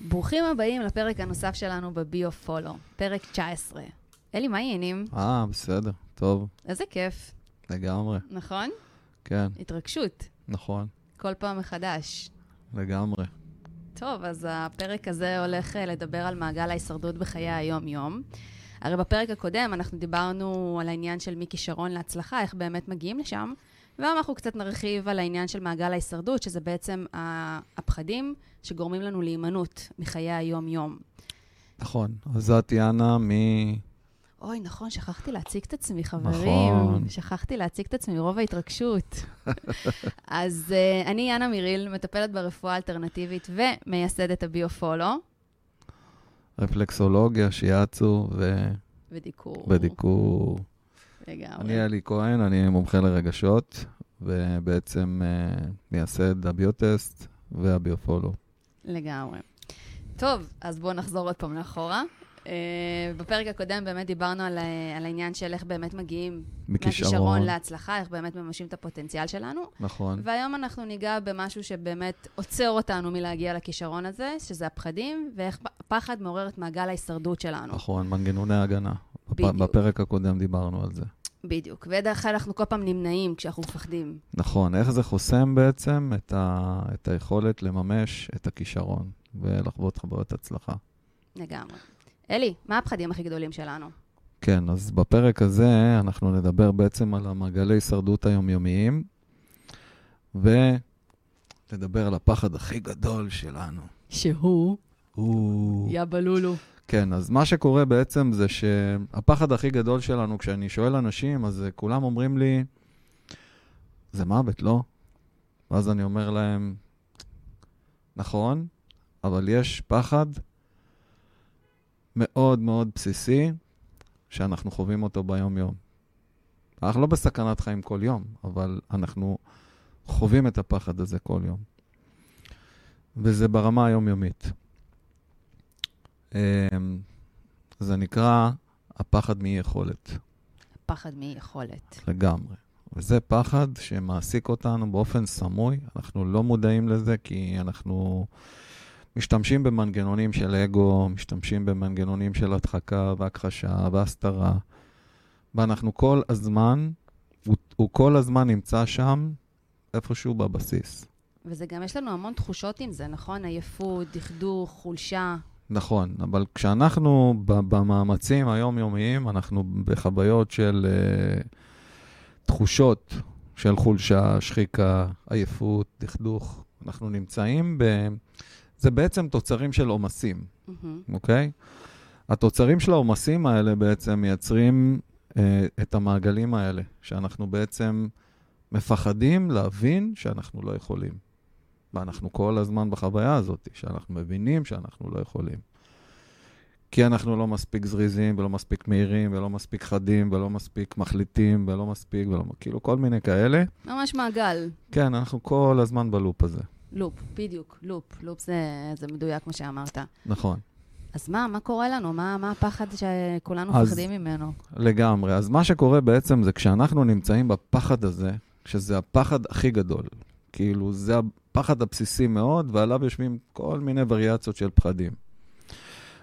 ברוכים הבאים לפרק הנוסף שלנו בביו פולו, פרק 19. אלי, מה העניינים? אה, בסדר, טוב, איזה כיף, לגמרי. נכון? כן, התרגשות, נכון, כל פעם מחדש. לגמרי. טוב, אז הפרק הזה הולך אה, לדבר על מעגל ההישרדות בחיי היום-יום. הרי בפרק הקודם אנחנו דיברנו על העניין של מכישרון להצלחה, איך באמת מגיעים לשם, והיום אנחנו קצת נרחיב על העניין של מעגל ההישרדות, שזה בעצם הפחדים שגורמים לנו להימנעות מחיי היום-יום. נכון, אז את יאנה מ... אוי, נכון, שכחתי להציג את עצמי, חברים. נכון. שכחתי להציג את עצמי מרוב ההתרגשות. אז uh, אני יאנה מיריל, מטפלת ברפואה האלטרנטיבית ומייסדת הביו-פולו, רפלקסולוגיה, שיאצו ו... ודיקור. ודיקור. לגמרי. אני אלי כהן, אני מומחה לרגשות, ובעצם אה, מייסד הביוטסט והביופולו. לגמרי. טוב, אז בואו נחזור עוד פעם לאחורה. Uh, בפרק הקודם באמת דיברנו על, ה- על העניין של איך באמת מגיעים מהכישרון מכישרון. להצלחה, איך באמת מממשים את הפוטנציאל שלנו. נכון, והיום אנחנו ניגע במשהו שבאמת עוצר אותנו מלהגיע לכישרון הזה, שזה הפחדים, ואיך פחד מעורר את מעגל ההישרדות שלנו. נכון, מנגנוני הגנה. בפ- בדיוק. בפרק הקודם דיברנו על זה. בדיוק. ודרך כלל אנחנו כל פעם נמנעים כשאנחנו מפחדים. נכון, איך זה חוסם בעצם את, ה... את היכולת לממש את הכישרון ולחוות חוויות הצלחה. לגמרי. אלי, מה הפחדים הכי גדולים שלנו? כן, אז בפרק הזה אנחנו נדבר בעצם על המעגלי הישרדות היומיומיים, ונדבר על הפחד הכי גדול שלנו. שהוא הוא... יא בלולו. כן, אז מה שקורה בעצם זה שהפחד הכי גדול שלנו, כשאני שואל אנשים, אז כולם אומרים לי, זה מוות, לא? ואז אני אומר להם, נכון, אבל יש פחד מאוד מאוד בסיסי שאנחנו חווים אותו ביום-יום. אנחנו לא בסכנת חיים כל יום, אבל אנחנו חווים את הפחד הזה כל יום. וזה ברמה היומיומית. אמ, זה נקרא הפחד מאי-יכולת, פחד מאי-יכולת. לגמרי. וזה פחד שמעסיק אותנו באופן סמוי, אנחנו לא מודעים לזה כי אנחנו משתמשים במנגנונים של אגו, משתמשים במנגנונים של הדחקה והכחשה והסתרה, ואנחנו כל הזמן, הוא, הוא כל הזמן נמצא שם איפשהו בבסיס. וזה גם, יש לנו המון תחושות עם זה, נכון? עייפות, דכדוך, חולשה. נכון, אבל כשאנחנו במאמצים היומיומיים, אנחנו בחוויות של uh, תחושות של חולשה, שחיקה, עייפות, דכדוך. אנחנו נמצאים ב... זה בעצם תוצרים של עומסים, מהמם. אוקיי? התוצרים של העומסים האלה בעצם מייצרים uh, את המעגלים האלה, שאנחנו בעצם מפחדים להבין שאנחנו לא יכולים. ואנחנו כל הזמן בחוויה הזאת, שאנחנו מבינים שאנחנו לא יכולים. כי אנחנו לא מספיק זריזים, ולא מספיק מהירים, ולא מספיק חדים, ולא מספיק מחליטים, ולא מספיק, ולא... כאילו, כל מיני כאלה. ממש מעגל. כן, אנחנו כל הזמן בלופ הזה. לופ, בדיוק, לופ. לופ זה, זה מדויק כמו שאמרת. נכון. אז מה, מה קורה לנו? מה, מה הפחד שכולנו אז- מפחדים ממנו? לגמרי. אז מה שקורה בעצם זה כשאנחנו נמצאים בפחד הזה, שזה הפחד הכי גדול. כאילו, זה הפחד הבסיסי מאוד, ועליו יושבים כל מיני וריאציות של פחדים.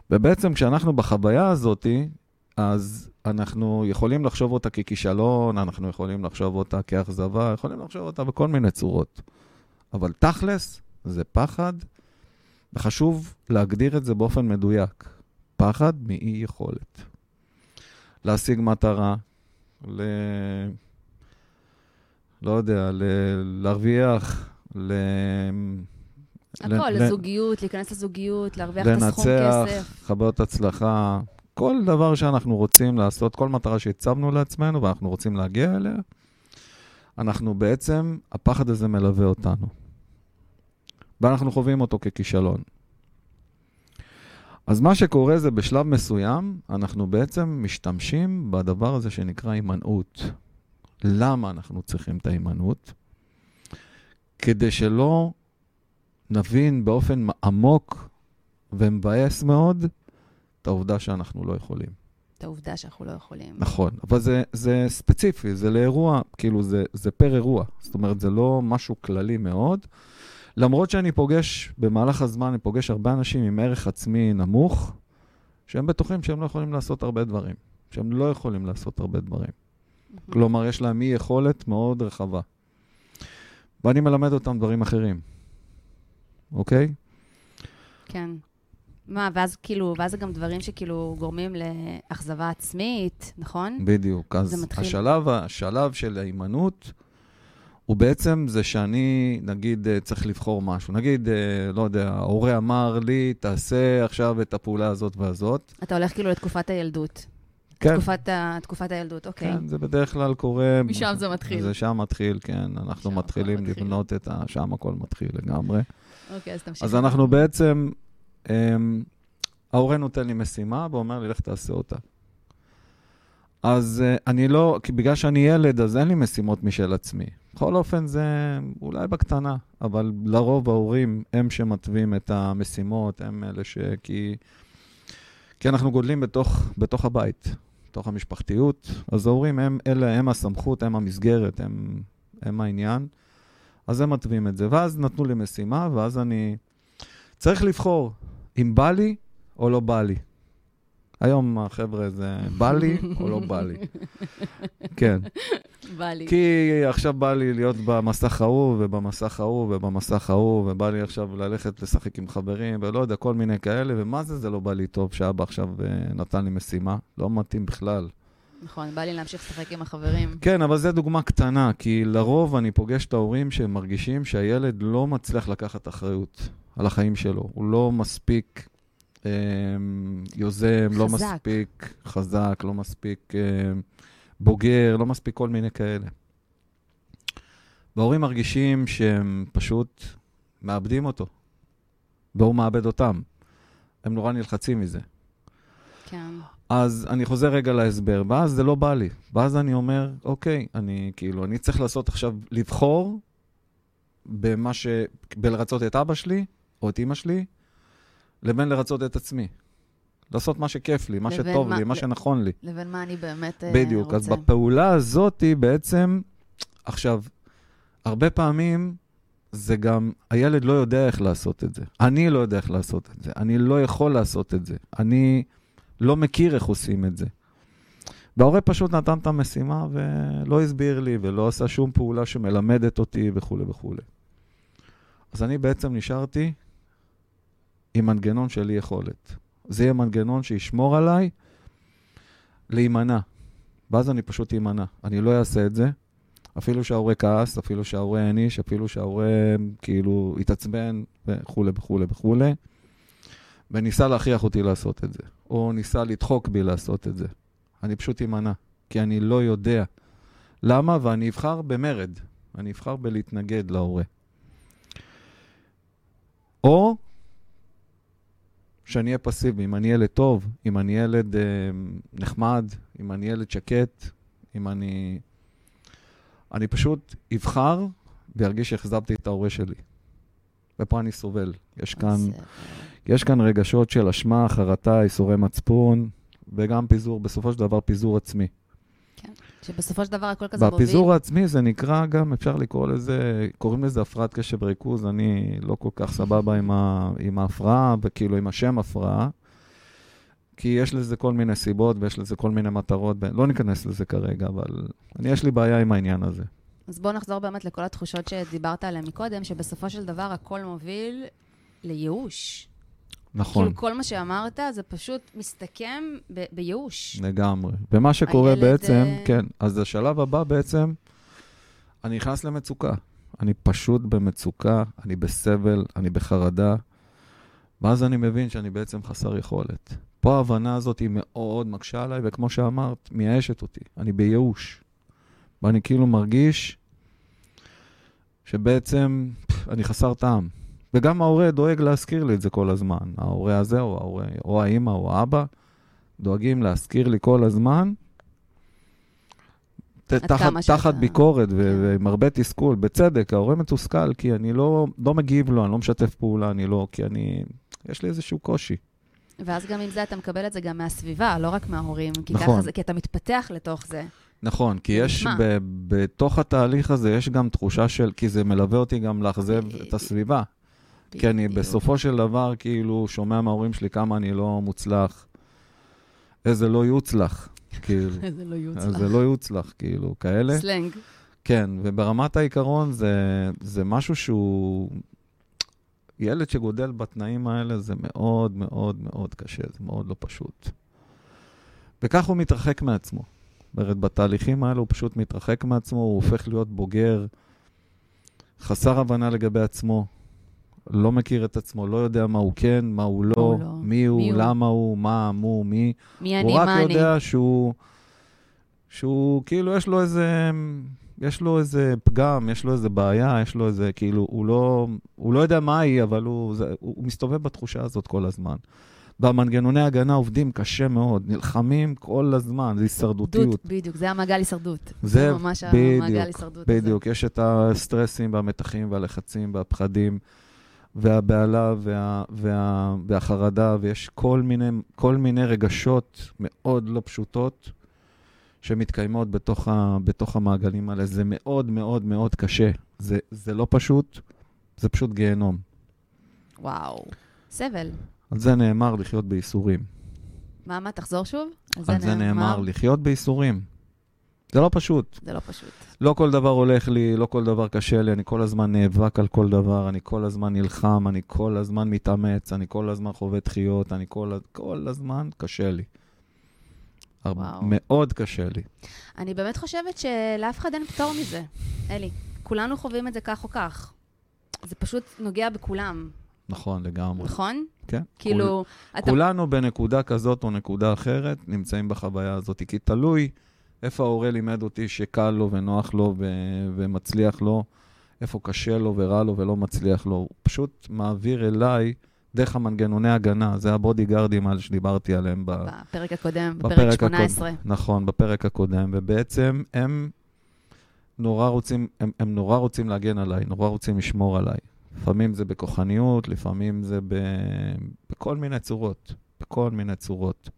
ובעצם כשאנחנו בחוויה הזאת, אז אנחנו יכולים לחשוב אותה ככישלון, אנחנו יכולים לחשוב אותה כאכזבה, יכולים לחשוב אותה בכל מיני צורות. אבל תכלס, זה פחד, וחשוב להגדיר את זה באופן מדויק. פחד מאי יכולת. להשיג מטרה, ל... לא יודע, ל... להרוויח, ל... הכל, ל- לזוגיות, להיכנס לזוגיות, להרוויח את הסכום לנצח, כסף. חוויות הצלחה, כל דבר שאנחנו רוצים לעשות, כל מטרה שהצבנו לעצמנו ואנחנו רוצים להגיע אליה, אנחנו בעצם, הפחד הזה מלווה אותנו. ואנחנו חווים אותו ככישלון. אז מה שקורה זה בשלב מסוים, אנחנו בעצם משתמשים בדבר הזה שנקרא הימנעות. למה אנחנו צריכים את ההימנעות? כדי שלא נבין באופן עמוק ומבאס מאוד את העובדה שאנחנו לא יכולים. את העובדה שאנחנו לא יכולים. נכון, אבל זה, זה ספציפי, זה לאירוע, כאילו זה, זה פר אירוע. זאת אומרת, זה לא משהו כללי מאוד. למרות שאני פוגש, במהלך הזמן אני פוגש הרבה אנשים עם ערך עצמי נמוך, שהם בטוחים שהם לא יכולים לעשות הרבה דברים. שהם לא יכולים לעשות הרבה דברים. כלומר, יש להם אי יכולת מאוד רחבה. ואני מלמד אותם דברים אחרים, אוקיי? כן. מה, ואז כאילו, ואז זה גם דברים שכאילו גורמים לאכזבה עצמית, נכון? בדיוק. אז מתחיל- השלב, השלב של ההימנעות, הוא בעצם זה שאני, נגיד, אה, צריך לבחור משהו. נגיד, אה, לא יודע, ההורה אמר לי, תעשה עכשיו את הפעולה הזאת והזאת. אתה הולך כאילו לתקופת הילדות. כן, תקופת, ה... תקופת הילדות, אוקיי. כן, זה בדרך כלל קורה... משם זה מתחיל. זה שם מתחיל, כן. אנחנו מתחילים מתחיל. לבנות את ה... שם הכל מתחיל לגמרי. אוקיי, אז תמשיך. אז אנחנו בעצם, אמ, ההורה נותן לי משימה ואומר לי, לך תעשה אותה. אז אה, אני לא, כי בגלל שאני ילד, אז אין לי משימות משל עצמי. בכל אופן, זה אולי בקטנה, אבל לרוב ההורים הם שמתווים את המשימות, הם אלה ש... כי, כי אנחנו גודלים בתוך, בתוך הבית, בתוך המשפחתיות, אז ההורים הם אלה, הם הסמכות, הם המסגרת, הם, הם העניין. אז הם מתווים את זה. ואז נתנו לי משימה, ואז אני צריך לבחור אם בא לי או לא בא לי. היום החבר'ה זה בא לי או לא בא לי. כן. בא לי. כי עכשיו בא לי להיות במסך ההוא ובמסך ההוא ובמסך ההוא, ובא לי עכשיו ללכת לשחק עם חברים, ולא יודע, כל מיני כאלה, ומה זה זה לא בא לי טוב שאבא עכשיו אה, נתן לי משימה? לא מתאים בכלל. נכון, בא לי להמשיך לשחק עם החברים. כן, אבל זו דוגמה קטנה, כי לרוב אני פוגש את ההורים שהם מרגישים שהילד לא מצליח לקחת אחריות על החיים שלו. הוא לא מספיק אה, יוזם, לא חזק. מספיק חזק, לא מספיק אה, בוגר, לא מספיק כל מיני כאלה. וההורים מרגישים שהם פשוט מאבדים אותו, והוא מאבד אותם. הם נורא נלחצים מזה. כן. אז אני חוזר רגע להסבר, ואז זה לא בא לי. ואז אני אומר, אוקיי, אני כאילו, אני צריך לעשות עכשיו, לבחור במה ש... בלרצות את אבא שלי, או את אימא שלי, לבין לרצות את עצמי. לעשות מה שכיף לי, מה שטוב מה- לי, מה שנכון לי. לבין מה אני באמת אה, בדיוק. אז רוצה. בפעולה הזאת בעצם, עכשיו, הרבה פעמים זה גם, הילד לא יודע איך לעשות את זה. אני לא יודע איך לעשות את זה. אני לא יכול לעשות את זה. אני לא מכיר איך עושים את זה. וההורה פשוט נתן את המשימה ולא הסביר לי ולא עשה שום פעולה שמלמדת אותי וכולי וכולי. אז אני בעצם נשארתי עם מנגנון של אי יכולת. זה יהיה מנגנון שישמור עליי להימנע. ואז אני פשוט אימנע. אני לא אעשה את זה, אפילו שההורה כעס, אפילו שההורה העניש, אפילו שההורה כאילו התעצבן וכולי וכולי וכולי, וניסה להכריח אותי לעשות את זה, או ניסה לדחוק בי לעשות את זה. אני פשוט אימנע, כי אני לא יודע. למה? ואני אבחר במרד. אני אבחר בלהתנגד להורה. או שאני אהיה פסיבי, אם אני ילד טוב, אם אני ילד אה, נחמד, אם אני ילד שקט, אם אני... אני פשוט אבחר וארגיש שהאכזבתי את ההורה שלי. ופה אני סובל. יש כאן, אה, יש כאן רגשות של אשמה, חרטה, ייסורי מצפון, וגם פיזור, בסופו של דבר פיזור עצמי. שבסופו של דבר הכל כזה מוביל. והפיזור העצמי זה נקרא גם, אפשר לקרוא לזה, קוראים לזה הפרעת קשב וריכוז, אני לא כל כך סבבה עם, ה, עם ההפרעה, וכאילו עם השם הפרעה, כי יש לזה כל מיני סיבות ויש לזה כל מיני מטרות, לא ניכנס לזה כרגע, אבל אני, יש לי בעיה עם העניין הזה. אז בואו נחזור באמת לכל התחושות שדיברת עליהן מקודם, שבסופו של דבר הכל מוביל לייאוש. נכון, כאילו כל מה שאמרת זה פשוט מסתכם ב- בייאוש. לגמרי. ומה שקורה הילד, בעצם, אה, כן, אז השלב הבא בעצם, אני נכנס למצוקה. אני פשוט במצוקה, אני בסבל, אני בחרדה, ואז אני מבין שאני בעצם חסר יכולת. פה ההבנה הזאת היא מאוד מקשה עליי, וכמו שאמרת, מייאשת אותי. אני בייאוש. ואני כאילו מרגיש שבעצם אני חסר טעם. וגם ההורה דואג להזכיר לי את זה כל הזמן. ההורה הזה, או, ההורה, או האימא, או האבא, דואגים להזכיר לי כל הזמן. תחת, כמה שאתה- תחת ביקורת ו- כן. ועם הרבה תסכול, בצדק, ההורה מתוסכל, כי אני לא, לא מגיב לו, אני לא משתף פעולה, אני לא, כי אני, יש לי איזשהו קושי. ואז גם עם זה אתה מקבל את זה גם מהסביבה, לא רק מההורים. כי נכון. ככה זה, כי אתה מתפתח לתוך זה. נכון, כי יש? ב, בתוך התהליך הזה, יש גם תחושה של, כי זה מלווה אותי גם לאכזב את בדיוק. הסביבה. כי אני בדיוק. בסופו של דבר, כאילו, שומע מההורים שלי כמה אני לא מוצלח, איזה לא יוצלח, כאילו. זה לא יוצלח. אז זה לא יוצלח, כאילו, כאלה. סלנג. כן, וברמת העיקרון זה, זה משהו שהוא... ילד שגודל בתנאים האלה זה מאוד מאוד מאוד קשה, זה מאוד לא פשוט. וכך הוא מתרחק מעצמו. זאת אומרת, בתהליכים האלה הוא פשוט מתרחק מעצמו, הוא הופך להיות בוגר, חסר הבנה לגבי עצמו, לא מכיר את עצמו, לא יודע מה הוא כן, מה הוא לא, הוא לא. מי הוא, מי הוא? למה הוא, מה, מו, מי. מי הוא אני, רק מה אני. יודע שהוא, שהוא, כאילו, יש לו איזה, יש לו איזה פגם, יש לו איזה בעיה, יש לו איזה, כאילו, הוא לא, הוא לא יודע מה היא, אבל הוא, זה, הוא, הוא מסתובב בתחושה הזאת כל הזמן. והמנגנוני ההגנה עובדים קשה מאוד, נלחמים כל הזמן, זה הישרדותיות. דות, בדיוק, זה המעגל הישרדות. זה ממש בדיוק, המעגל הישרדות הזה. בדיוק, יש את הסטרסים והמתחים והלחצים והפחדים והבהלה וה, וה, והחרדה, ויש כל מיני, כל מיני רגשות מאוד לא פשוטות שמתקיימות בתוך, ה, בתוך המעגלים האלה. זה מאוד מאוד מאוד קשה. זה, זה לא פשוט, זה פשוט גיהנום. וואו. סבל. על זה נאמר לחיות בייסורים. מה, מה, תחזור שוב? על זה נאמר לחיות בייסורים. זה לא פשוט. זה לא פשוט. לא כל דבר הולך לי, לא כל דבר קשה לי, אני כל הזמן נאבק על כל דבר, אני כל הזמן נלחם, אני כל הזמן מתאמץ, אני כל הזמן חווה דחיות, אני כל, כל הזמן קשה לי. וואו. מאוד קשה לי. אני באמת חושבת שלאף אחד אין פטור מזה. אלי, כולנו חווים את זה כך או כך. זה פשוט נוגע בכולם, נכון, לגמרי. נכון? כן. כאילו, כול, אתה... כולנו בנקודה כזאת או נקודה אחרת נמצאים בחוויה הזאת, כי תלוי איפה ההורה לימד אותי שקל לו ונוח לו ו- ומצליח לו, איפה קשה לו ורע לו ולא מצליח לו. הוא פשוט מעביר אליי דרך המנגנוני הגנה, זה הבודי גארדים האלה שדיברתי עליהם. בפרק הקודם, בפרק בפרק הקודם. 18. נכון, בפרק הקודם, ובעצם הם נורא רוצים, הם, הם נורא רוצים להגן עליי, נורא רוצים לשמור עליי. לפעמים זה בכוחניות, לפעמים זה ב, בכל מיני צורות, בכל מיני צורות.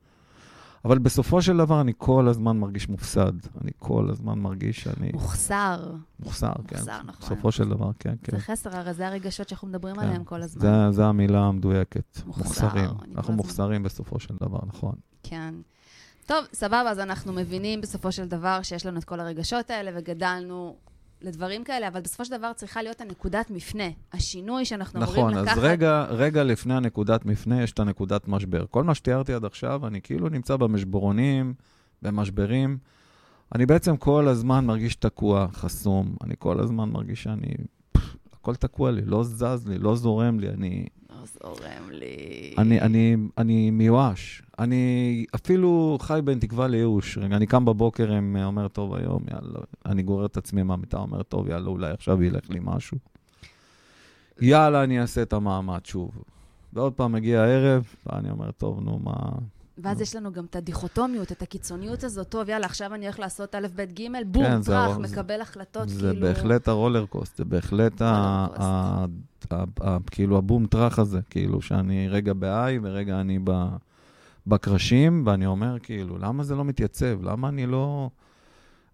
אבל בסופו של דבר אני כל הזמן מרגיש מופסד. אני כל הזמן מרגיש שאני מוחסר. מוחסר, כן. מוחסר, נכון. בסופו של דבר, כן, כן. זה חסר, הרי זה הרגשות שאנחנו מדברים כן. עליהם כל הזמן. זה, זה המילה המדויקת. מוחסר, מוחסרים. אנחנו מוחסרים בסופו של דבר, נכון. כן. טוב, סבבה, אז אנחנו מבינים בסופו של דבר שיש לנו את כל הרגשות האלה וגדלנו לדברים כאלה, אבל בסופו של דבר צריכה להיות הנקודת מפנה, השינוי שאנחנו נכון, אמורים לקחת. אז רגע, רגע לפני הנקודת מפנה יש את הנקודת משבר. כל מה שתיארתי עד עכשיו, אני כאילו נמצא במשברונים, במשברים. אני בעצם כל הזמן מרגיש תקוע, חסום. אני כל הזמן מרגיש שאני... הכל תקוע לי, לא זז לי, לא זורם לי, אני, לא זורם לי. אני, אני, אני מיואש. אני אפילו חי בין תקווה לייאוש. רגע, אני קם בבוקר, הם אומר, טוב, היום, יאללה, אני גורר את עצמי מהמיטה, אומר, טוב, יאללה, אולי עכשיו ילך לי משהו. יאללה, אני אעשה את המאמץ שוב. ועוד פעם מגיע הערב, ואני אומר, טוב, נו, מה... ואז יש לנו גם את הדיכוטומיות, את הקיצוניות הזאת, טוב, יאללה, עכשיו אני הולך לעשות א', ב', ג', בום, כן, זה טראח, זה- מקבל החלטות, זה כאילו... בהחלט הרולר קוסט, זה בהחלט ה- ה- ה- ה- כאילו הבום טראח הזה, כאילו שאני רגע ב-I ורגע אני ב- בקרשים, ואני אומר, כאילו, למה זה לא מתייצב? למה אני לא...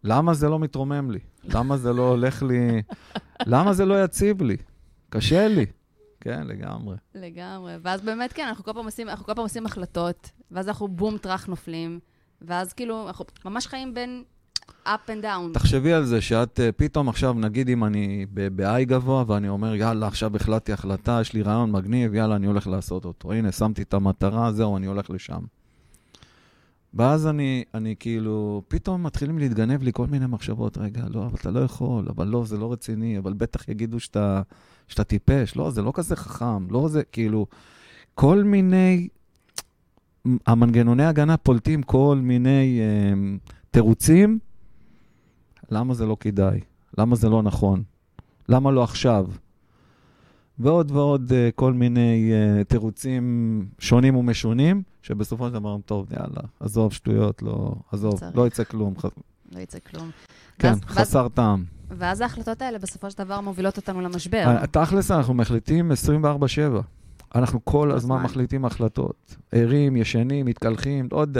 למה זה לא מתרומם לי? למה זה לא הולך לי... למה זה לא יציב לי? קשה לי. כן, לגמרי. לגמרי. ואז באמת, כן, אנחנו כל פעם עושים, אנחנו כל פעם עושים החלטות, ואז אנחנו בום, טראח, נופלים, ואז כאילו, אנחנו ממש חיים בין up and down. תחשבי על זה שאת אה, פתאום עכשיו, נגיד אם אני ב-I גבוה, ואני אומר, יאללה, עכשיו החלטתי החלטה, יש לי רעיון מגניב, יאללה, אני הולך לעשות אותו. הנה, שמתי את המטרה, זהו, אני הולך לשם. ואז אני, אני כאילו, פתאום מתחילים להתגנב לי כל מיני מחשבות. רגע, לא, אבל אתה לא יכול, אבל לא, זה לא רציני, אבל בטח יגידו שאתה, שאתה טיפש. לא, זה לא כזה חכם, לא זה, כאילו, כל מיני... המנגנוני הגנה פולטים כל מיני אה, תירוצים למה זה לא כדאי? למה זה לא נכון? למה לא עכשיו? ועוד ועוד uh, כל מיני uh, תירוצים שונים ומשונים, שבסופו של דבר, טוב, יאללה, עזוב שטויות, לא, עזוב, צריך. לא יצא כלום. לא יצא כלום. כן, ואז- ואז- חסר טעם. ואז ההחלטות האלה בסופו של דבר מובילות אותנו למשבר. אה, תכלס, אנחנו מחליטים 24/7. אנחנו כל הזמן. מחליטים החלטות. ערים, ישנים, מתקלחים, עוד...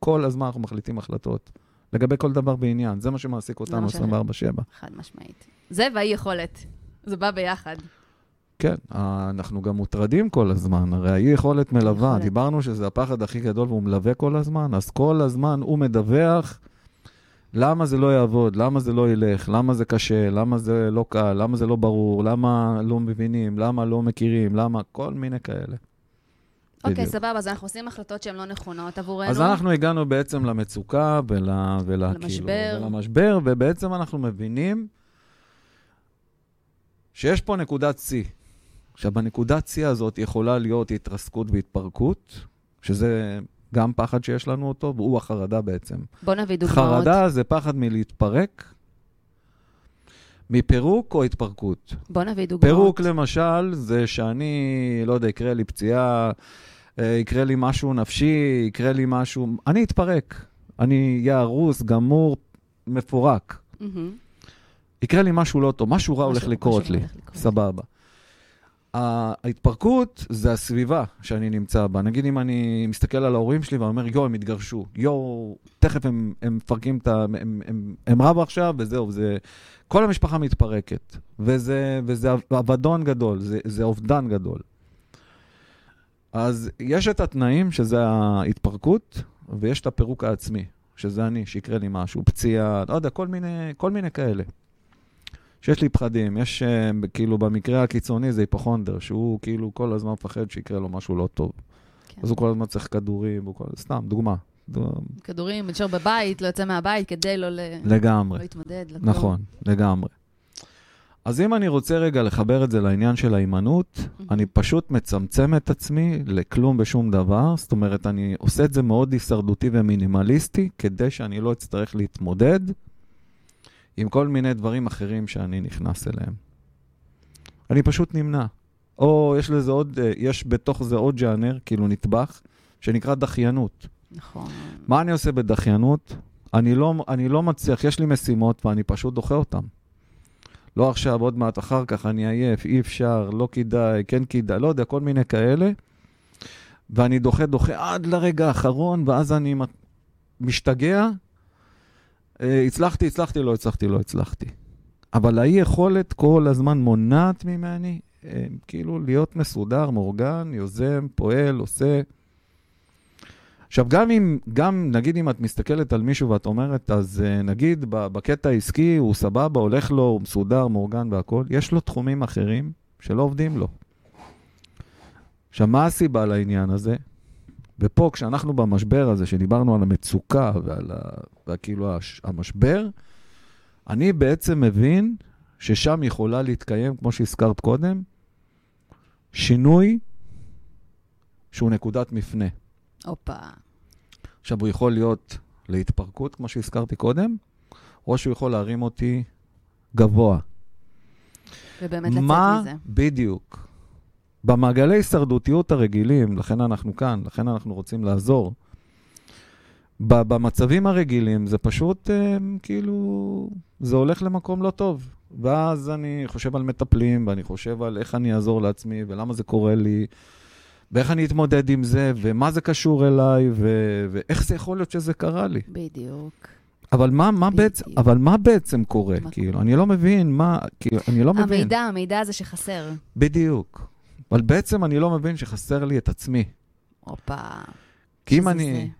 כל הזמן אנחנו מחליטים החלטות. לגבי כל דבר בעניין. זה מה שמעסיק אותנו מה ש- 24/7. חד משמעית. זה והאי יכולת. זה בא ביחד. כן, אה, אנחנו גם מוטרדים כל הזמן, הרי האי יכולת מלווה, יכולת. דיברנו שזה הפחד הכי גדול והוא מלווה כל הזמן, אז כל הזמן הוא מדווח למה זה לא יעבוד, למה זה לא ילך, למה זה קשה, למה זה לא קל, למה זה לא ברור, למה לא מבינים, למה לא מכירים, למה, כל מיני כאלה. אוקיי, בדיוק. סבבה, אז אנחנו עושים החלטות שהן לא נכונות עבורנו. אז אנחנו הגענו בעצם למצוקה ול, ול, למשבר. כאילו, ולמשבר, ובעצם אנחנו מבינים שיש פה נקודת שיא. עכשיו, בנקודת שיא הזאת יכולה להיות התרסקות והתפרקות, שזה גם פחד שיש לנו אותו, והוא החרדה בעצם. בוא נביא דוגמאות. חרדה זה פחד מלהתפרק, מפירוק או התפרקות. בוא נביא דוגמאות. פירוק למשל, זה שאני, לא יודע, יקרה לי פציעה, אה, יקרה לי משהו נפשי, יקרה לי משהו, אני אתפרק. אני אהיה הרוס, גמור, מפורק. מהמם. יקרה לי משהו לא טוב, משהו רע הולך משהו- לקרות לי. הולך לקרות. סבבה. ההתפרקות זה הסביבה שאני נמצא בה. נגיד אם אני מסתכל על ההורים שלי ואומר, יואו, הם התגרשו. יואו, תכף הם, הם מפרקים את ה... הם, הם, הם, הם רבו עכשיו, וזהו, זה... כל המשפחה מתפרקת. וזה, וזה אבדון גדול, זה, זה אובדן גדול. אז יש את התנאים, שזה ההתפרקות, ויש את הפירוק העצמי, שזה אני, שיקרה לי משהו, פציעה, לא יודע, כל מיני, כל מיני כאלה. שיש לי פחדים, יש uh, כאילו במקרה הקיצוני זה היפוכונדר, שהוא כאילו כל הזמן מפחד שיקרה לו משהו לא טוב. כן. אז הוא כל הזמן צריך כדורים, כל... סתם, דוגמה. דו- כדורים, נשאר בבית, לא יוצא מהבית כדי לא ל- לגמרי, לא להתמודד. לקום. נכון, לגמרי. אז אם אני רוצה רגע לחבר את זה לעניין של ההימנעות, אני פשוט מצמצם את עצמי לכלום ושום דבר. זאת אומרת, אני עושה את זה מאוד הישרדותי ומינימליסטי, כדי שאני לא אצטרך להתמודד עם כל מיני דברים אחרים שאני נכנס אליהם. אני פשוט נמנע. או יש לזה עוד, אה, יש בתוך זה עוד ג'אנר, כאילו נטבח, שנקרא דחיינות. נכון. מה אני עושה בדחיינות? אני לא, אני לא מצליח, יש לי משימות ואני פשוט דוחה אותן. לא עכשיו, עוד מעט אחר כך, אני עייף, אי אפשר, לא כדאי, כן כדאי, לא יודע, כל מיני כאלה. ואני דוחה, דוחה עד לרגע האחרון, ואז אני משתגע. אה, הצלחתי, הצלחתי, לא הצלחתי, לא הצלחתי. אבל האי-יכולת כל הזמן מונעת ממני, אה, כאילו, להיות מסודר, מאורגן, יוזם, פועל, עושה. עכשיו, גם אם, גם נגיד אם את מסתכלת על מישהו ואת אומרת, אז uh, נגיד בקטע העסקי הוא סבבה, הולך לו, הוא מסודר, מאורגן והכול, יש לו תחומים אחרים שלא עובדים לו. עכשיו, מה הסיבה לעניין הזה? ופה, כשאנחנו במשבר הזה, שדיברנו על המצוקה ועל ה... וכאילו הש... המשבר, אני בעצם מבין ששם יכולה להתקיים, כמו שהזכרת קודם, שינוי שהוא נקודת מפנה. הופה. עכשיו, הוא יכול להיות להתפרקות, כמו שהזכרתי קודם, או שהוא יכול להרים אותי גבוה. ובאמת לצאת מה מזה. בדיוק? במעגלי הישרדותיות הרגילים, לכן אנחנו כאן, לכן אנחנו רוצים לעזור. במצבים הרגילים זה פשוט אה, כאילו, זה הולך למקום לא טוב. ואז אני חושב על מטפלים, ואני חושב על איך אני אעזור לעצמי, ולמה זה קורה לי, ואיך אני אתמודד עם זה, ומה זה קשור אליי, ו- ואיך זה יכול להיות שזה קרה לי. בדיוק. אבל מה, מה, בדיוק. בעצם, אבל מה בעצם קורה? מה כאילו, אני לא מבין מה, כאילו, אני לא מבין. המידע, המידע הזה שחסר. בדיוק. אבל בעצם אני לא מבין שחסר לי את עצמי. הופה. כי אם אני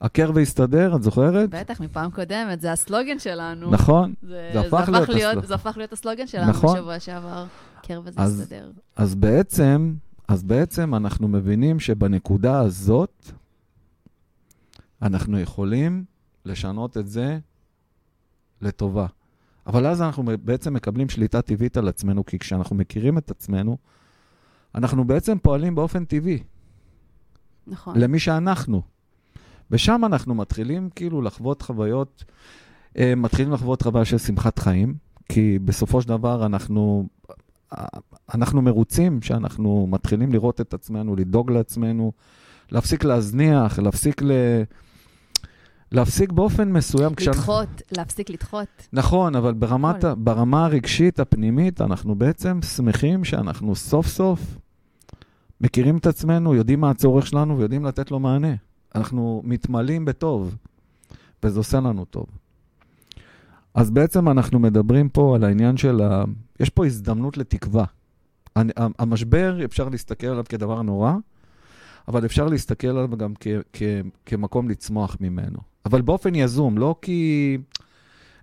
אכר ואסתדר, את זוכרת? בטח, מפעם קודמת, זה הסלוגן שלנו. נכון. זה, זה הפך להיות הסלוגן. זה הפך להיות הסלוגן שלנו נכון. בשבוע שעבר. קר וזה אז- יסתדר. אז בעצם, אז בעצם אנחנו מבינים שבנקודה הזאת, אנחנו יכולים לשנות את זה לטובה. אבל אז אנחנו בעצם מקבלים שליטה טבעית על עצמנו, כי כשאנחנו מכירים את עצמנו, אנחנו בעצם פועלים באופן טבעי. נכון. למי שאנחנו. ושם אנחנו מתחילים כאילו לחוות חוויות, אה, מתחילים לחוות חוויה של שמחת חיים, כי בסופו של דבר אנחנו, אה, אנחנו מרוצים שאנחנו מתחילים לראות את עצמנו, לדאוג לעצמנו, להפסיק להזניח, להפסיק ל... להפסיק באופן מסוים. כשאנחנו- לדחות, להפסיק לדחות. נכון, אבל ברמת. ה- ברמה הרגשית הפנימית, אנחנו בעצם שמחים שאנחנו סוף סוף מכירים את עצמנו, יודעים מה הצורך שלנו ויודעים לתת לו מענה. אנחנו מתמלאים בטוב. וזה עושה לנו טוב. אז בעצם אנחנו מדברים פה על העניין של ה... יש פה הזדמנות לתקווה. אני- המשבר, אפשר להסתכל עליו כדבר נורא, אבל אפשר להסתכל עליו גם כ- כ- כמקום לצמוח ממנו. אבל באופן יזום, לא כי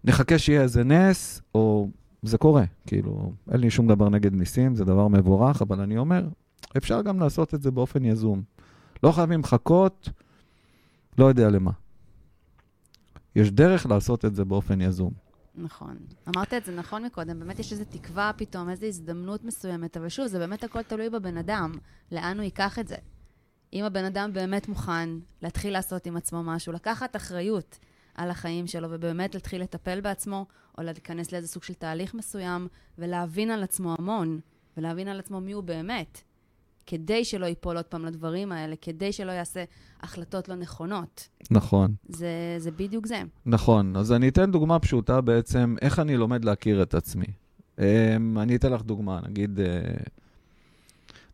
נחכה שיהיה איזה נס, או... זה קורה, כאילו, אין לי שום דבר נגד ניסים, זה דבר מבורך, אבל אני אומר, אפשר גם לעשות את זה באופן יזום. לא חייבים לחכות, לא יודע למה. יש דרך לעשות את זה באופן יזום. נכון. אמרת את זה נכון מקודם, באמת יש איזו תקווה פתאום, איזו הזדמנות מסוימת, אבל שוב, זה באמת הכל תלוי בבן אדם, לאן הוא ייקח את זה. אם הבן אדם באמת מוכן להתחיל לעשות עם עצמו משהו, לקחת אחריות על החיים שלו ובאמת להתחיל לטפל בעצמו, או להיכנס לאיזה סוג של תהליך מסוים, ולהבין על עצמו המון, ולהבין על עצמו מי הוא באמת, כדי שלא ייפול עוד פעם לדברים האלה, כדי שלא יעשה החלטות לא נכונות. נכון, זה, זה בדיוק זה. נכון. אז אני אתן דוגמה פשוטה בעצם, איך אני לומד להכיר את עצמי. אמ, אני אתן לך דוגמה, נגיד, אה,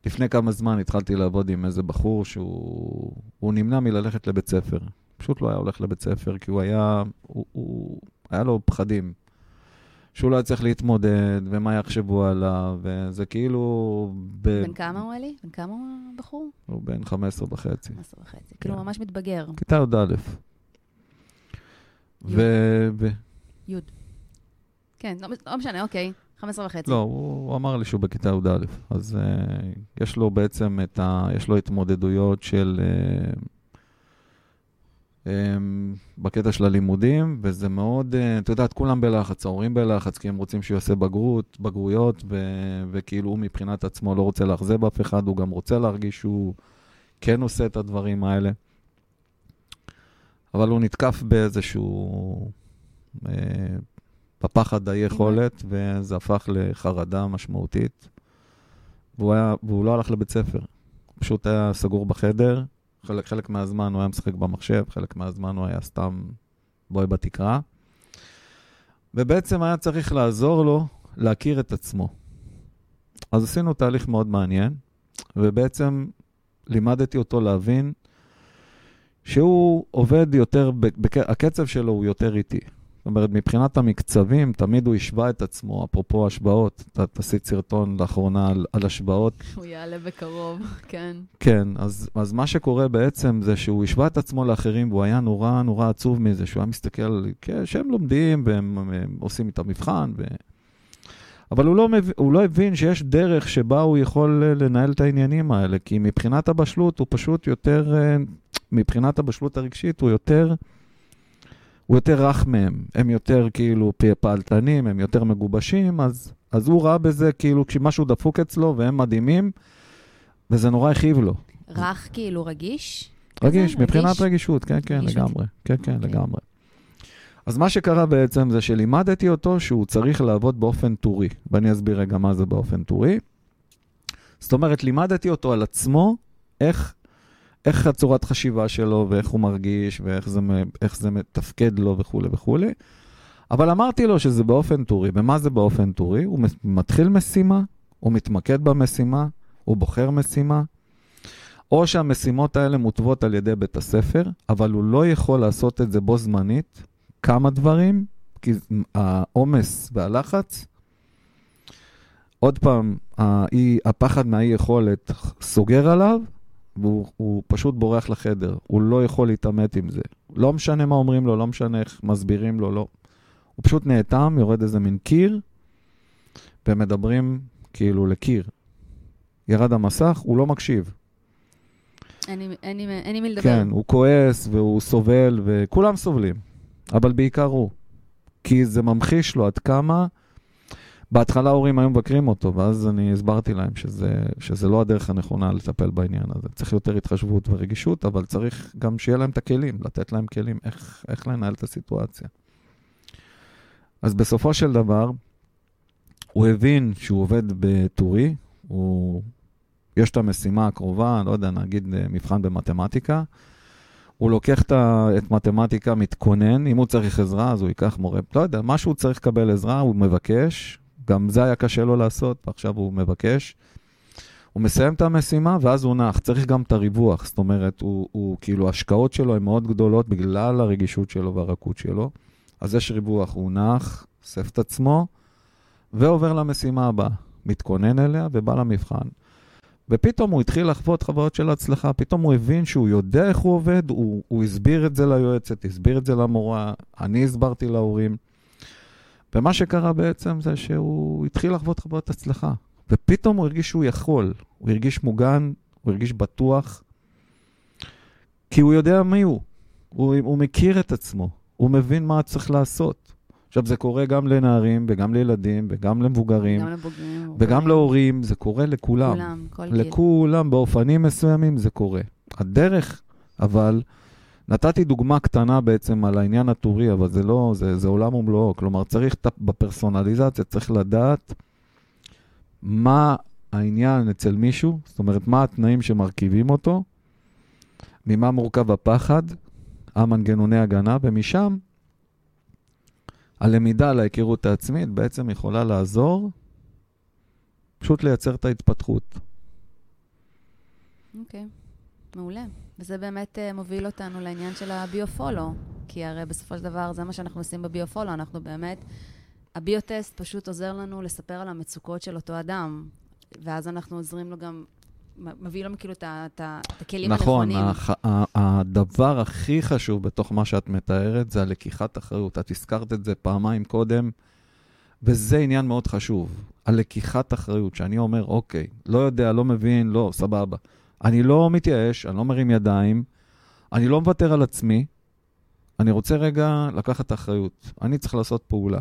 לפני כמה זמן התחלתי לעבוד עם איזה בחור שהוא הוא נמנע מללכת לבית ספר. פשוט לא היה הולך לבית ספר, כי הוא היה, הוא, הוא, היה לו פחדים. שהוא לא היה צריך להתמודד, ומה יחשבו עליו, וזה כאילו... ב... בן כמה הוא אלי? בן כמה הוא הבחור? הוא בן 15 וחצי. עשר וחצי. כאילו, כן. ממש מתבגר. כיתה י"א. ו... ו... י'. כן, לא, לא משנה, אוקיי. 15 וחצי. לא, הוא, הוא אמר לי שהוא בכיתה י"א, אז uh, יש לו בעצם את ה... יש לו התמודדויות של... Uh, um, בקטע של הלימודים, וזה מאוד, uh, את יודעת, כולם בלחץ, ההורים בלחץ, כי הם רוצים שהוא יעשה בגרות, בגרויות, ו, וכאילו הוא מבחינת עצמו לא רוצה לאכזב אף אחד, הוא גם רוצה להרגיש שהוא כן עושה את הדברים האלה. אבל הוא נתקף באיזשהו... Uh, בפחד האי-יכולת, וזה הפך לחרדה משמעותית. והוא, היה, והוא לא הלך לבית ספר. פשוט היה סגור בחדר, חלק, חלק מהזמן הוא היה משחק במחשב, חלק מהזמן הוא היה סתם בוהה בתקרה. ובעצם היה צריך לעזור לו להכיר את עצמו. אז עשינו תהליך מאוד מעניין, ובעצם לימדתי אותו להבין שהוא עובד יותר, בק... הקצב שלו הוא יותר איטי. זאת אומרת, מבחינת המקצבים, תמיד הוא השווה את עצמו, אפרופו השוואות. אתה תעשית סרטון לאחרונה על, על השוואות. הוא יעלה בקרוב, כן. כן, אז, אז מה שקורה בעצם זה שהוא השווה את עצמו לאחרים, והוא היה נורא נורא עצוב מזה, שהוא היה מסתכל, כן, שהם לומדים והם הם עושים את המבחן, ו... אבל הוא לא, מב... הוא לא הבין שיש דרך שבה הוא יכול לנהל את העניינים האלה, כי מבחינת הבשלות הוא פשוט יותר, מבחינת הבשלות הרגשית הוא יותר... הוא יותר רך מהם, הם יותר כאילו פעלתנים, הם יותר מגובשים, אז, אז הוא ראה בזה כאילו כשמשהו דפוק אצלו והם מדהימים, וזה נורא הכאיב לו. רך כאילו רגיש? רגיש? מבחינת רגיש? רגישות, כן, כן, רגישות. לגמרי. כן, כן, אוקיי. לגמרי. אז מה שקרה בעצם זה שלימדתי אותו שהוא צריך לעבוד באופן טורי, ואני אסביר רגע מה זה באופן טורי. זאת אומרת, לימדתי אותו על עצמו, איך, איך הצורת חשיבה שלו, ואיך הוא מרגיש, ואיך זה, זה מתפקד לו וכולי וכולי. אבל אמרתי לו שזה באופן טורי. ומה זה באופן טורי? הוא מתחיל משימה, הוא מתמקד במשימה, הוא בוחר משימה, או שהמשימות האלה מוטבות על ידי בית הספר, אבל הוא לא יכול לעשות את זה בו זמנית, כמה דברים, כי העומס והלחץ, עוד פעם, הפחד מהאי-יכולת סוגר עליו, והוא הוא פשוט בורח לחדר. הוא לא יכול להתעמת עם זה. לא משנה מה אומרים לו, לא משנה איך מסבירים לו, לא. הוא פשוט נאטם, יורד איזה מין קיר, ומדברים כאילו לקיר. ירד המסך, הוא לא מקשיב. אין לי מי לדבר. כן, הוא כועס והוא סובל, וכולם סובלים, אבל בעיקר הוא. כי זה ממחיש לו עד כמה... בהתחלה ההורים היו מבקרים אותו, ואז אני הסברתי להם שזה, שזה לא הדרך הנכונה לטפל בעניין הזה. צריך יותר התחשבות ורגישות, אבל צריך גם שיהיה להם את הכלים, לתת להם כלים איך, איך לנהל את הסיטואציה. אז בסופו של דבר, הוא הבין שהוא עובד בטורי, הוא... יש את המשימה הקרובה, לא יודע, נגיד אה, מבחן במתמטיקה, הוא לוקח את, ה... את מתמטיקה, מתכונן, אם הוא צריך עזרה, אז הוא ייקח מורה, לא יודע, מה שהוא צריך לקבל עזרה, הוא מבקש, גם זה היה קשה לו לעשות, ועכשיו הוא מבקש. הוא מסיים את המשימה ואז הוא נח, צריך גם את הריווח, זאת אומרת, הוא, הוא כאילו, ההשקעות שלו הן מאוד גדולות בגלל הרגישות שלו והרכות שלו, אז יש ריווח, הוא נח, אוסף את עצמו, ועובר למשימה הבאה, מתכונן אליה ובא למבחן. ופתאום הוא התחיל לחוות חוויות של הצלחה, פתאום הוא הבין שהוא יודע איך הוא עובד, הוא, הוא הסביר את זה ליועצת, הסביר את זה למורה, אני הסברתי להורים. ומה שקרה בעצם זה שהוא התחיל לחוות חוויות הצלחה. ופתאום הוא הרגיש שהוא יכול, הוא הרגיש מוגן, הוא הרגיש בטוח, כי הוא יודע מי הוא. הוא, הוא מכיר את עצמו, הוא מבין מה צריך לעשות. עכשיו, זה קורה גם לנערים וגם לילדים וגם למבוגרים. גם לבוגרים. וגם להורים, זה קורה לכולם. כולם, כל גיל. לכולם, באופנים מסוימים זה קורה. הדרך, אבל, נתתי דוגמה קטנה בעצם על העניין הטורי, אבל זה לא, זה, זה עולם ומלואו. כלומר, צריך, בפרסונליזציה צריך לדעת מה העניין אצל מישהו, זאת אומרת, מה התנאים שמרכיבים אותו, ממה מורכב הפחד, המנגנוני הגנה, ומשם הלמידה להיכרות העצמית בעצם יכולה לעזור פשוט לייצר את ההתפתחות. אוקיי, okay. מעולה. וזה באמת uh, מוביל אותנו לעניין של הביו-פולו, כי הרי בסופו של דבר זה מה שאנחנו עושים בביו-פולו, אנחנו באמת, הביוטסט פשוט עוזר לנו לספר על המצוקות של אותו אדם, ואז אנחנו עוזרים לו גם מביא לנו כאילו את הכלים נכון, הנכונים. נכון, הדבר הכי חשוב בתוך מה שאת מתארת זה הלקיחת אחריות. את הזכרת את זה פעמיים קודם, וזה עניין מאוד חשוב. הלקיחת אחריות, שאני אומר, אוקיי, לא יודע, לא מבין, לא, סבבה. אני לא מתייאש, אני לא מרים ידיים, אני לא מוותר על עצמי, אני רוצה רגע לקחת אחריות. אני צריך לעשות פעולה.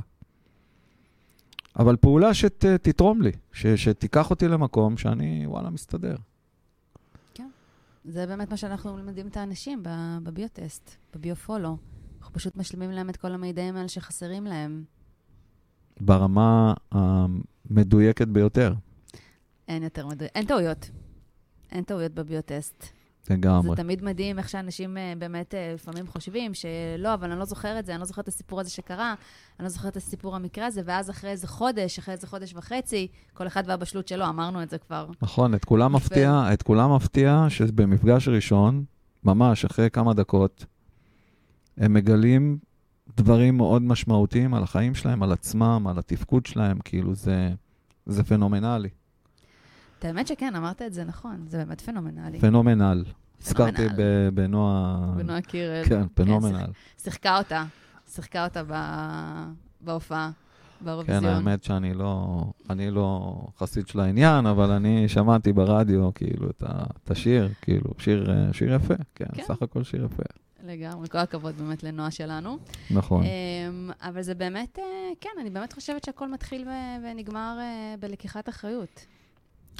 אבל פעולה שתתרום לי, ש, שתיקח אותי למקום שאני, וואלה, מסתדר. כן, זה באמת מה שאנחנו מלמדים את האנשים בביוטסט, בביופולו. אנחנו פשוט משלימים להם את כל המידעים האלה שחסרים להם. ברמה המדויקת ביותר. אין יותר מדויק, אין טעויות. אין טעויות בביוטסט. לגמרי. זה תמיד מדהים איך שאנשים אה, באמת אה, לפעמים חושבים שלא, אבל אני לא זוכר את זה, אני לא זוכר את הסיפור הזה שקרה, אני לא זוכר את הסיפור המקרה הזה, ואז אחרי איזה חודש, אחרי איזה חודש וחצי, כל אחד והבשלות שלו, אמרנו את זה כבר. נכון, את כולם מפתיע, את כולם מפתיע שבמפגש ראשון, ממש אחרי כמה דקות, הם מגלים דברים מאוד משמעותיים על החיים שלהם, על עצמם, על התפקוד שלהם, כאילו זה, זה פנומנלי. את האמת שכן, אמרת את זה נכון, זה באמת פנומנלי. פנומנל. הזכרתי בנועה... בנועה קירל. כן, פנומנל. שיחקה אותה, שיחקה אותה בהופעה. באירוויזיון. כן, האמת שאני לא, אני לא חסיד של העניין, אבל אני שמעתי ברדיו, כאילו, את השיר, כאילו, שיר, שיר יפה, כן, כן, סך הכל שיר יפה. לגמרי, כל הכבוד באמת לנועה שלנו. נכון. אמ, אבל זה באמת, אה, כן, אני באמת חושבת שהכל מתחיל ונגמר אה, בלקיחת אחריות.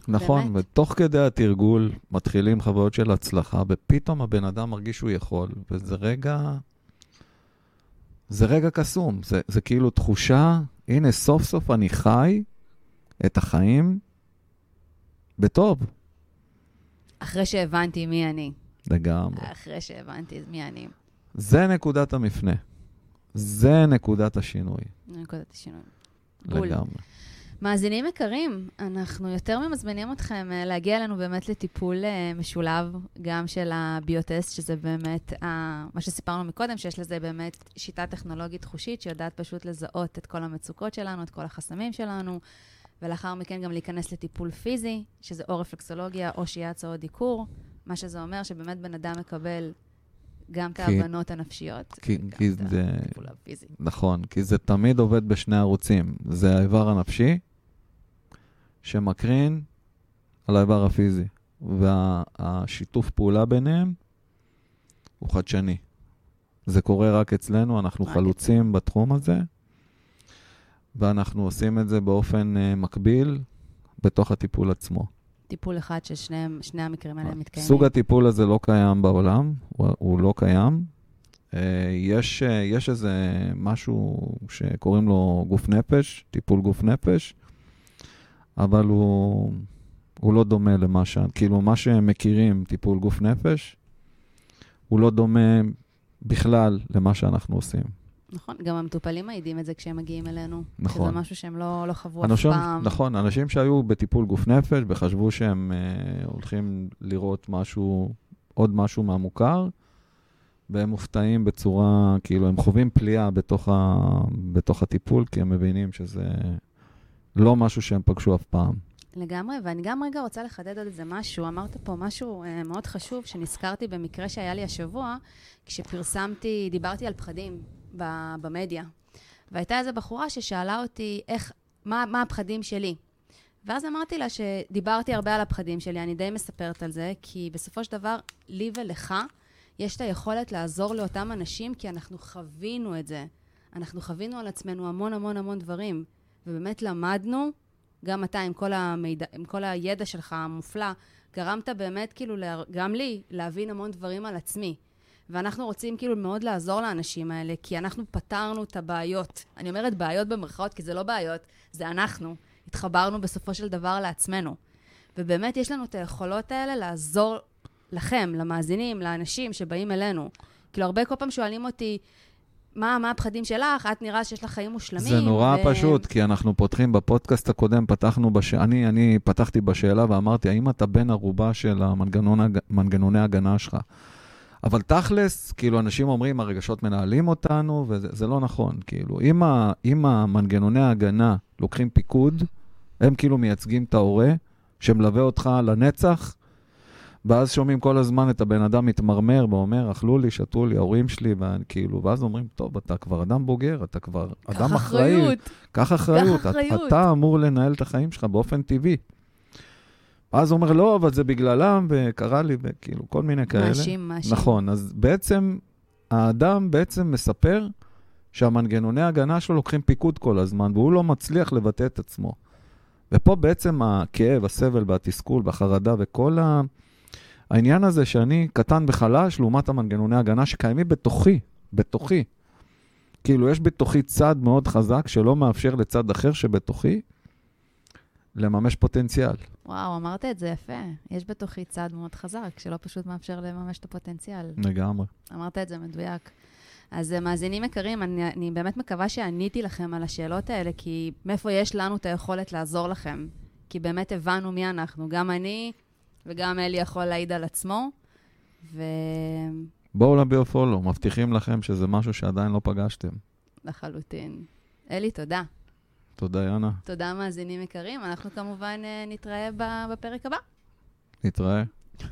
נכון, באמת? ותוך כדי התרגול מתחילים חוויות של הצלחה, ופתאום הבן אדם מרגיש שהוא יכול, וזה רגע... זה רגע קסום, זה, זה כאילו תחושה, הנה, סוף סוף אני חי את החיים בטוב. אחרי שהבנתי מי אני. לגמרי. אחרי שהבנתי מי אני. זה נקודת המפנה. זה נקודת השינוי. נקודת השינוי. לגמרי. מאזינים יקרים, אנחנו יותר ממזמינים אתכם אה, להגיע אלינו באמת לטיפול אה, משולב, גם של הביוטסט, שזה באמת מה שסיפרנו מקודם, שיש לזה באמת שיטה טכנולוגית חושית שיודעת פשוט לזהות את כל המצוקות שלנו, את כל החסמים שלנו, ולאחר מכן גם להיכנס לטיפול פיזי, שזה או רפלקסולוגיה או שיאצה או דיקור, מה שזה אומר שבאמת בן אדם מקבל גם את ההבנות הנפשיות, כי, גם כי את זה, הטיפול הפיזי. נכון, כי זה תמיד עובד בשני ערוצים. זה האיבר הנפשי, שמקרין על האיבר הפיזי, והשיתוף וה, פעולה ביניהם הוא חדשני. זה קורה רק אצלנו, אנחנו רק חלוצים את... בתחום הזה, ואנחנו עושים את זה באופן uh, מקביל בתוך הטיפול עצמו. טיפול אחד ששני המקרים האלה מתקיימים. סוג הטיפול הזה לא קיים בעולם, הוא, הוא לא קיים. Uh, יש, uh, יש איזה משהו שקוראים לו גוף נפש, טיפול גוף נפש, אבל הוא, הוא לא דומה למה ש... כאילו, מה שהם מכירים, טיפול גוף נפש, הוא לא דומה בכלל למה שאנחנו עושים. נכון, גם המטופלים מעידים את זה כשהם מגיעים אלינו. נכון. שזה משהו שהם לא, לא חוו אף אנשים, פעם. נכון, אנשים שהיו בטיפול גוף נפש וחשבו שהם אה, הולכים לראות משהו, עוד משהו מהמוכר, והם מופתעים בצורה, כאילו, הם חווים פליאה בתוך, ה, בתוך הטיפול, כי הם מבינים שזה לא משהו שהם פגשו אף פעם. לגמרי, ואני גם רגע רוצה לחדד עוד איזה משהו. אמרת פה משהו אה, מאוד חשוב שנזכרתי במקרה שהיה לי השבוע, כשפרסמתי, דיברתי על פחדים ב- במדיה. והייתה איזו בחורה ששאלה אותי, איך, מה, מה הפחדים שלי? ואז אמרתי לה שדיברתי הרבה על הפחדים שלי, אני די מספרת על זה, כי בסופו של דבר, לי ולך, יש את היכולת לעזור לאותם אנשים, כי אנחנו חווינו את זה. אנחנו חווינו על עצמנו המון המון המון דברים, ובאמת למדנו גם אתה, עם כל, המידע, עם כל הידע שלך המופלא, גרמת באמת, כאילו, גם לי, להבין המון דברים על עצמי. ואנחנו רוצים כאילו מאוד לעזור לאנשים האלה, כי אנחנו פתרנו את הבעיות. אני אומרת בעיות במרכאות, כי זה לא בעיות, זה אנחנו. התחברנו בסופו של דבר לעצמנו. ובאמת יש לנו את היכולות האלה לעזור לכם, למאזינים, לאנשים שבאים אלינו. כאילו, הרבה כל פעם שואלים אותי, מה, מה הפחדים שלך? את נראה שיש לך חיים מושלמים. זה נורא ו... פשוט, כי אנחנו פותחים בפודקאסט הקודם, פתחנו, בש... אני, אני פתחתי בשאלה ואמרתי, האם אתה בן ערובה של המנגנון, הג- מנגנוני ההגנה שלך? אבל תכלס, כאילו, אנשים אומרים, הרגשות מנהלים אותנו, וזה זה לא נכון. כאילו, אם, ה, אם המנגנוני ההגנה לוקחים פיקוד, הם כאילו מייצגים את ההורה, שמלווה אותך לנצח, ואז שומעים כל הזמן את הבן אדם מתמרמר ואומר, אכלו לי, שתו לי, ההורים שלי, וכאילו, ואז אומרים, טוב, אתה כבר אדם בוגר, אתה כבר אדם אחראי. אחריות. קח אחריות. קח אחריות. אתה אמור לנהל את החיים שלך באופן טבעי. אז הוא אומר, לא, אבל זה בגללם, וקרה לי, וכאילו, כל מיני כאלה. מאשים, מאשים. נכון, אז בעצם, האדם בעצם מספר שהמנגנוני ההגנה שלו לוקחים פיקוד כל הזמן, והוא לא מצליח לבטא את עצמו. ופה בעצם הכאב, הסבל והתסכול והחרדה וכל ה... העניין הזה שאני קטן וחלש לעומת המנגנוני ההגנה שקיימים בתוכי, בתוכי. כאילו, יש בתוכי צד מאוד חזק שלא מאפשר לצד אחר שבתוכי לממש פוטנציאל. וואו, אמרת את זה יפה. יש בתוכי צד מאוד חזק, שלא פשוט מאפשר לממש את הפוטנציאל. לגמרי. אמרת את זה מדויק. אז אה, מאזינים יקרים, אני, אני באמת מקווה שעניתי לכם על השאלות האלה, כי מאיפה יש לנו את היכולת לעזור לכם? כי באמת הבנו מי אנחנו. גם אני וגם אלי יכול להעיד על עצמו, בואו לביו-פולו, מבטיחים לכם שזה משהו שעדיין לא פגשתם. ולחלוטין. אלי, תודה. תודה, יאנה. תודה, מאזינים יקרים. אנחנו כמובן אה, נתראה בפרק הבא. נתראה.